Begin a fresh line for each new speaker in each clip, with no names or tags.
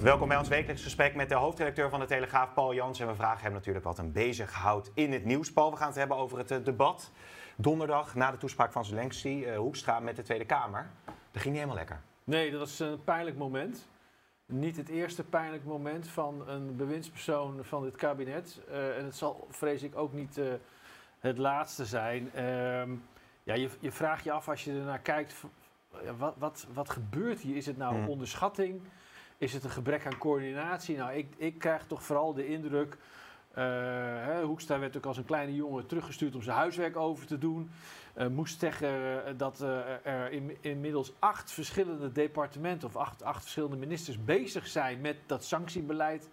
Welkom bij ons wekelijks gesprek met de hoofdredacteur van de Telegraaf, Paul Jans. En we vragen hem natuurlijk wat hem bezighoudt in het nieuws. Paul, we gaan het hebben over het eh, debat. Donderdag, na de toespraak van Zelensky, uh, Hoekstra met de Tweede Kamer. Dat ging niet helemaal lekker.
Nee, dat was een pijnlijk moment. Niet het eerste pijnlijk moment van een bewindspersoon van dit kabinet. Uh, en het zal, vrees ik, ook niet uh, het laatste zijn. Uh, ja, je, je vraagt je af als je ernaar kijkt, wat, wat, wat gebeurt hier? Is het nou
Hmm.
onderschatting? Is het een gebrek aan coördinatie? Nou, ik, ik krijg toch vooral de indruk. Uh, Hoekstra werd ook als een kleine jongen teruggestuurd om zijn huiswerk over te doen. Uh, moest zeggen uh, dat er in, inmiddels acht verschillende departementen of acht, acht verschillende ministers bezig zijn met dat sanctiebeleid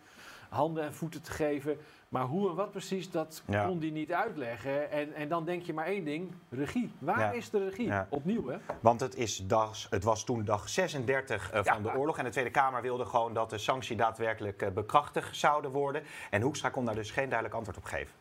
handen en voeten te geven. Maar hoe en wat precies, dat
Ja.
kon hij niet uitleggen. En, en dan denk je maar één ding, regie. Waar
Ja.
is de regie?
Ja.
Opnieuw, hè?
Want het, is dag, het was toen dag 36 eh, van
Ja.
de oorlog. En de Tweede Kamer wilde gewoon dat de sancties daadwerkelijk eh, bekrachtigd zouden worden. En Hoekstra kon daar dus geen duidelijk antwoord op geven.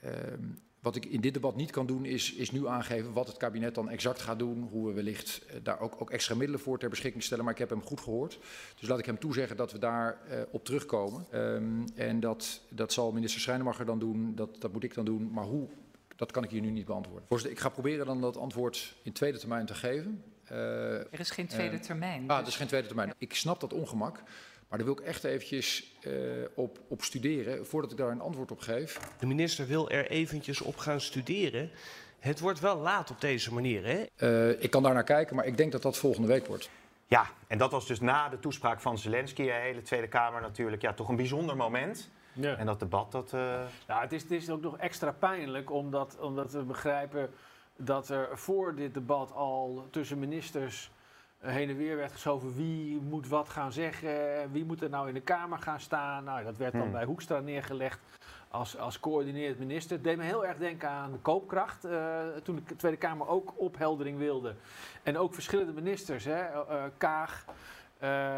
Ehm, wat ik in dit debat niet kan doen, is, is nu aangeven wat het kabinet dan exact gaat doen. Hoe we wellicht eh, daar ook, ook extra middelen voor ter beschikking stellen. Maar ik heb hem goed gehoord. Dus laat ik hem toezeggen dat we daar eh, op terugkomen. Ehm, en dat, dat zal minister Schrijnemacher dan doen. Dat, dat moet ik dan doen. Maar hoe, dat kan ik hier nu niet beantwoorden. Voorzitter, ik ga proberen dan dat antwoord in tweede termijn te geven. Eh,
Er is geen tweede termijn.
Ah,
dus-
dat is geen tweede termijn. Ik snap dat ongemak. Maar daar wil ik echt eventjes eh, op, op studeren voordat ik daar een antwoord op geef.
De minister wil er eventjes op gaan studeren. Het wordt wel laat op deze manier, hè?
Eh, ik kan daar naar kijken, maar ik denk dat dat volgende week wordt.
Ja, en dat was dus na de toespraak van Zelensky. De hele Tweede Kamer natuurlijk ja, toch een bijzonder moment.
Ja.
En dat debat, dat... eh,
Nou, het is, het is ook nog extra pijnlijk omdat, omdat we begrijpen dat er voor dit debat al tussen ministers heen en weer werd geschoven wie moet wat gaan zeggen, wie moet er nou in de Kamer gaan staan. Nou, dat werd dan
Hmm.
bij Hoekstra neergelegd als, als coördinerend minister. Het deed me heel erg denken aan de koopkracht, eh, toen de Tweede Kamer ook opheldering wilde. En ook verschillende ministers, hè, eh, eh, Kaag...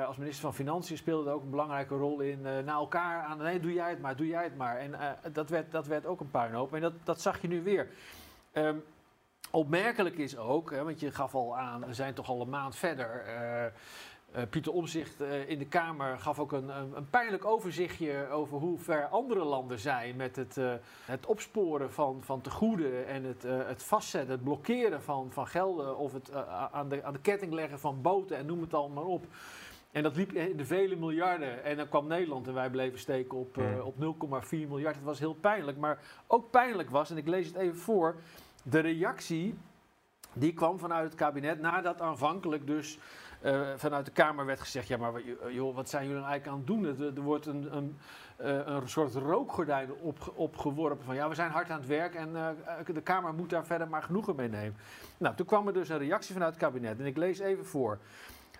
als minister van Financiën speelde ook een belangrijke rol in eh naar elkaar aan. Nee, doe jij het maar, doe jij het maar. En dat, werd, dat werd ook een puinhoop. En dat, dat zag je nu weer. Ehm, opmerkelijk is ook, hè, want je gaf al aan, we zijn toch al een maand verder. eh, eh, Pieter Omzicht in de Kamer gaf ook een, een, een pijnlijk overzichtje over hoe ver andere landen zijn met het, eh, het opsporen van, van tegoeden en het, eh, het vastzetten, het blokkeren van, van gelden of het eh, aan, de, aan de ketting leggen van boten en noem het allemaal maar op. En dat liep in de vele miljarden. En dan kwam Nederland en wij bleven steken op, eh, op 0,4 miljard. Het was heel pijnlijk. Maar ook pijnlijk was, en ik lees het even voor, de reactie die kwam vanuit het kabinet nadat aanvankelijk dus eh, vanuit de Kamer werd gezegd: ja, maar wa- joh, wat zijn jullie nou eigenlijk aan het doen? Er, er wordt een, een, eh, een soort rookgordijn op, opgeworpen van ja, we zijn hard aan het werk en eh, de Kamer moet daar verder maar genoegen mee nemen. Nou, toen kwam er dus een reactie vanuit het kabinet en ik lees even voor.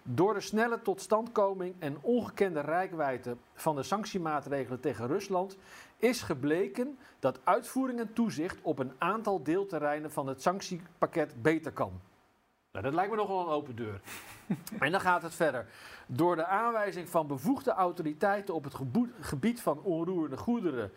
Door de snelle totstandkoming en ongekende rijkwijde van de sanctiemaatregelen tegen Rusland is gebleken dat uitvoering en toezicht op een aantal deelterreinen van het sanctiepakket beter kan. Nou, dat lijkt me nogal een open deur. en dan gaat het verder. Door de aanwijzing van bevoegde autoriteiten op het gebied van onroerende goederen,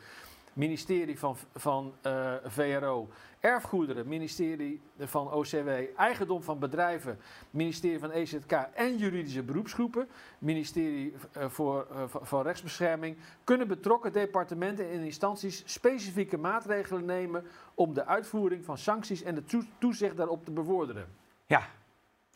ministerie van, van eh, VRO, erfgoederen, ministerie van OCW, eigendom van bedrijven, ministerie van EZK en juridische beroepsgroepen, ministerie eh, voor, eh, van- rechtsbescherming, kunnen betrokken departementen en instanties specifieke maatregelen nemen om de uitvoering van sancties en de toe- toezicht daarop te bevorderen.
ja,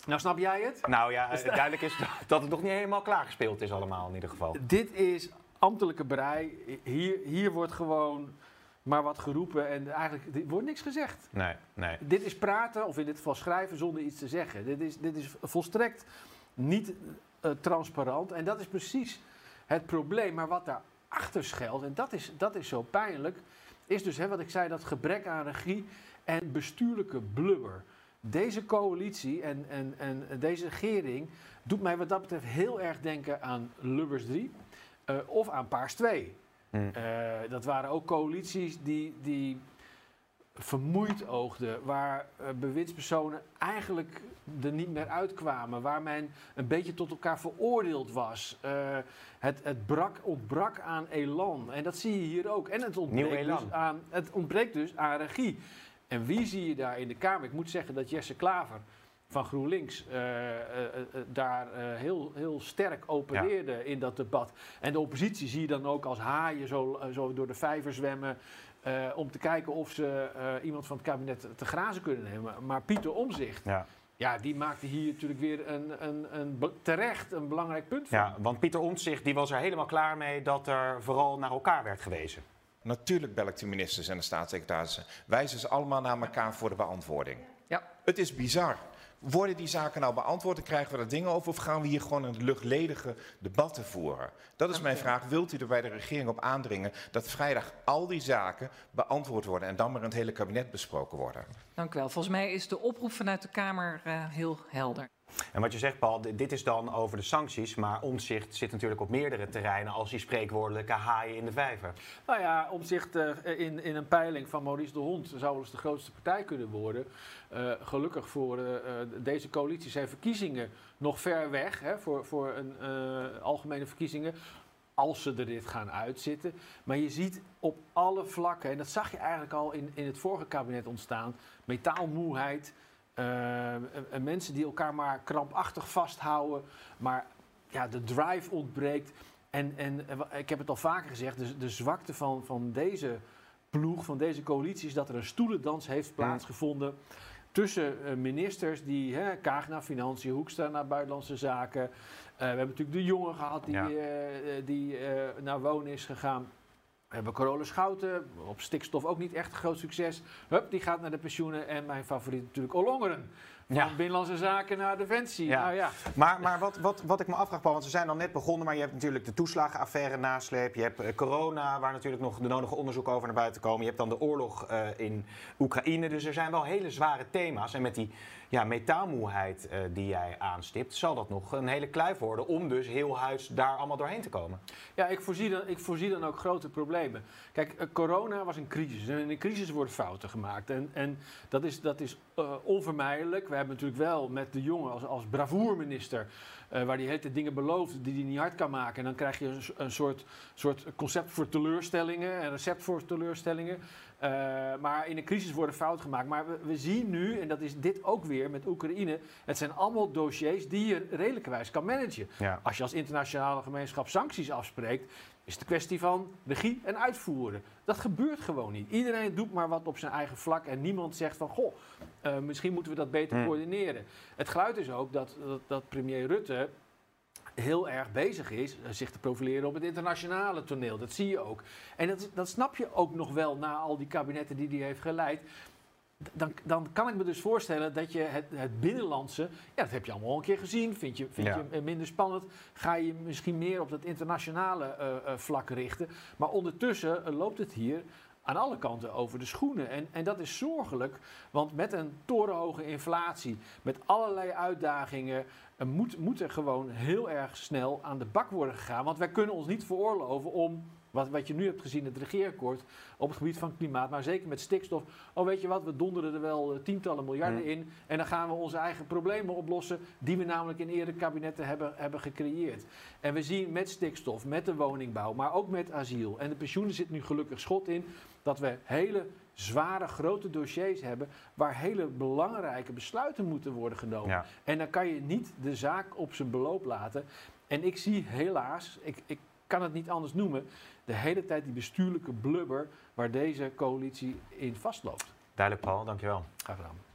Nou, snap jij het?
nou ja, duidelijk is dat het nog niet helemaal klaargespeeld is allemaal in ieder geval.
Dit is ambtelijke brei. Hier, hier wordt gewoon maar wat geroepen en eigenlijk er wordt niks gezegd.
Nee, nee.
Dit is praten, of in dit geval schrijven, zonder iets te zeggen. Dit is, dit is volstrekt niet eh, transparant. En dat is precies het probleem. Maar wat daarachter schuilt, en dat is, dat is zo pijnlijk, is dus hè, wat ik zei, dat gebrek aan regie en bestuurlijke blubber. Deze coalitie en, en, en deze regering doet mij wat dat betreft heel erg denken aan Lubbers 3 uh, of aan Paars 2. Hmm. Uh, dat waren ook coalities die, die vermoeid oogden, waar uh, bewindspersonen eigenlijk er niet meer uitkwamen, waar men een beetje tot elkaar veroordeeld was. Het, het brak, ontbrak aan elan en dat zie je hier ook. En het ontbreekt, dus aan, het ontbreekt dus aan regie. En wie zie je daar in de Kamer? Ik moet zeggen dat Jesse Klaver van GroenLinks uh, uh, daar heel, heel sterk opereerde in dat debat. En de oppositie zie je dan ook als haaien zo, zo door de vijver zwemmen. om te kijken of ze iemand van het kabinet te grazen kunnen nemen. Maar Pieter Omzicht. Ja. Ja, die maakte hier natuurlijk weer een, een, een, terecht een belangrijk punt van.
Ja, want Pieter Omtzigt die was er helemaal klaar mee dat er vooral naar elkaar werd gewezen.
Natuurlijk bel ik de ministers en de staatssecretarissen. Wijzen ze allemaal naar elkaar voor de beantwoording. Ja. Het is bizar. Worden die zaken nou beantwoord en krijgen we er dingen over? Of gaan we hier gewoon een luchtledige debatten voeren? Dat is mijn vraag. Wilt u er bij de regering op aandringen dat vrijdag al die zaken beantwoord worden en dan maar in het hele kabinet besproken worden?
Dank u wel. Volgens mij is de oproep vanuit de Kamer uh, heel helder.
En wat je zegt, Paul, dit is dan over de sancties. Maar omzicht zit natuurlijk op meerdere terreinen als die spreekwoordelijke haaien in de vijver.
Nou ja, omzicht uh, in, in een peiling van Maurice de Hond zou wel eens de grootste partij kunnen worden. Uh, gelukkig voor uh, deze coalitie zijn verkiezingen nog ver weg. Hè, voor, voor een, algemene verkiezingen als ze er dit gaan uitzitten. Maar je ziet op alle vlakken, en dat zag je eigenlijk al in, in het vorige kabinet ontstaan, metaalmoeheid, uh, mensen die elkaar maar krampachtig vasthouden, maar ja, de drive ontbreekt. En, en ik heb het al vaker gezegd, de, de zwakte van, van deze ploeg, van deze coalitie, is dat er een stoelendans heeft plaatsgevonden. Tussen uh, ministers die, hè, Kaag naar Financiën, Hoekstra naar Buitenlandse Zaken. Uh, we hebben natuurlijk de jongen gehad die, ja. die naar Wonen is gegaan. We hebben Corolla Schouten, op stikstof ook niet echt een groot succes. Hup, die gaat naar de pensioenen. En mijn favoriet natuurlijk Olongeren. Van ja. Binnenlandse Zaken naar Defensie.
Ja.
Nou ja.
Maar, maar wat, wat, wat ik me afvraag, Paul, want ze zijn al net begonnen, maar je hebt natuurlijk de toeslagenaffaire nasleep. Je hebt uh, corona, waar natuurlijk nog de nodige onderzoek over naar buiten komen. Je hebt dan de oorlog uh, in Oekraïne. Dus er zijn wel hele zware thema's. En met die ja, metaalmoeheid uh, die jij aanstipt, zal dat nog een hele kluif worden om dus heel huis daar allemaal doorheen te komen.
Ja, ik voorzie dan, ik voorzie dan ook grote problemen. Kijk, uh, corona was een crisis en in een crisis worden fouten gemaakt. En, en dat is, dat is onvermijdelijk. We hebben natuurlijk wel met de jongen als, als bravoerminister uh, waar die hele dingen belooft die hij niet hard kan maken. En dan krijg je een, een soort, soort concept voor teleurstellingen, een recept voor teleurstellingen. Uh, maar in een crisis worden fout gemaakt. Maar we, we, zien nu, en dat is dit ook weer met Oekraïne, het zijn allemaal dossiers die je redelijkerwijs kan managen. Ja. Als je als internationale gemeenschap sancties afspreekt, is het een kwestie van regie en uitvoeren. Dat gebeurt gewoon niet. Iedereen doet maar wat op zijn eigen vlak en niemand zegt van goh, uh, misschien moeten we dat beter hmm. coördineren. Het geluid is ook dat, dat, dat premier Rutte heel erg bezig is uh, zich te profileren op het internationale toneel. Dat zie je ook. En dat, dat snap je ook nog wel na al die kabinetten die hij heeft geleid dan, dan kan ik me dus voorstellen dat je het, het binnenlandse, ja, dat heb je allemaal al een keer gezien. Vind je, vind ja. je minder spannend? Ga je misschien meer op dat internationale uh, uh, vlak richten. Maar ondertussen uh, loopt het hier aan alle kanten over de schoenen. En, en dat is zorgelijk, want met een torenhoge inflatie, met allerlei uitdagingen, moet, moet er gewoon heel erg snel aan de bak worden gegaan. Want wij kunnen ons niet veroorloven om wat, wat je nu hebt gezien, het regeerakkoord op het gebied van klimaat, maar zeker met stikstof. Oh, weet je wat, we donderen er wel tientallen miljarden in. En dan gaan we onze eigen problemen oplossen, die we namelijk in eerdere kabinetten hebben, hebben gecreëerd. En we zien met stikstof, met de woningbouw, maar ook met asiel. En de pensioenen zit nu gelukkig schot in dat we hele zware, grote dossiers hebben waar hele belangrijke besluiten moeten worden genomen. Ja. En dan kan je niet de zaak op zijn beloop laten. En ik zie helaas, ik, ik kan het niet anders noemen, de hele tijd die bestuurlijke blubber waar deze coalitie in vastloopt.
Duidelijk, Paul. Dankjewel.
Graag gedaan.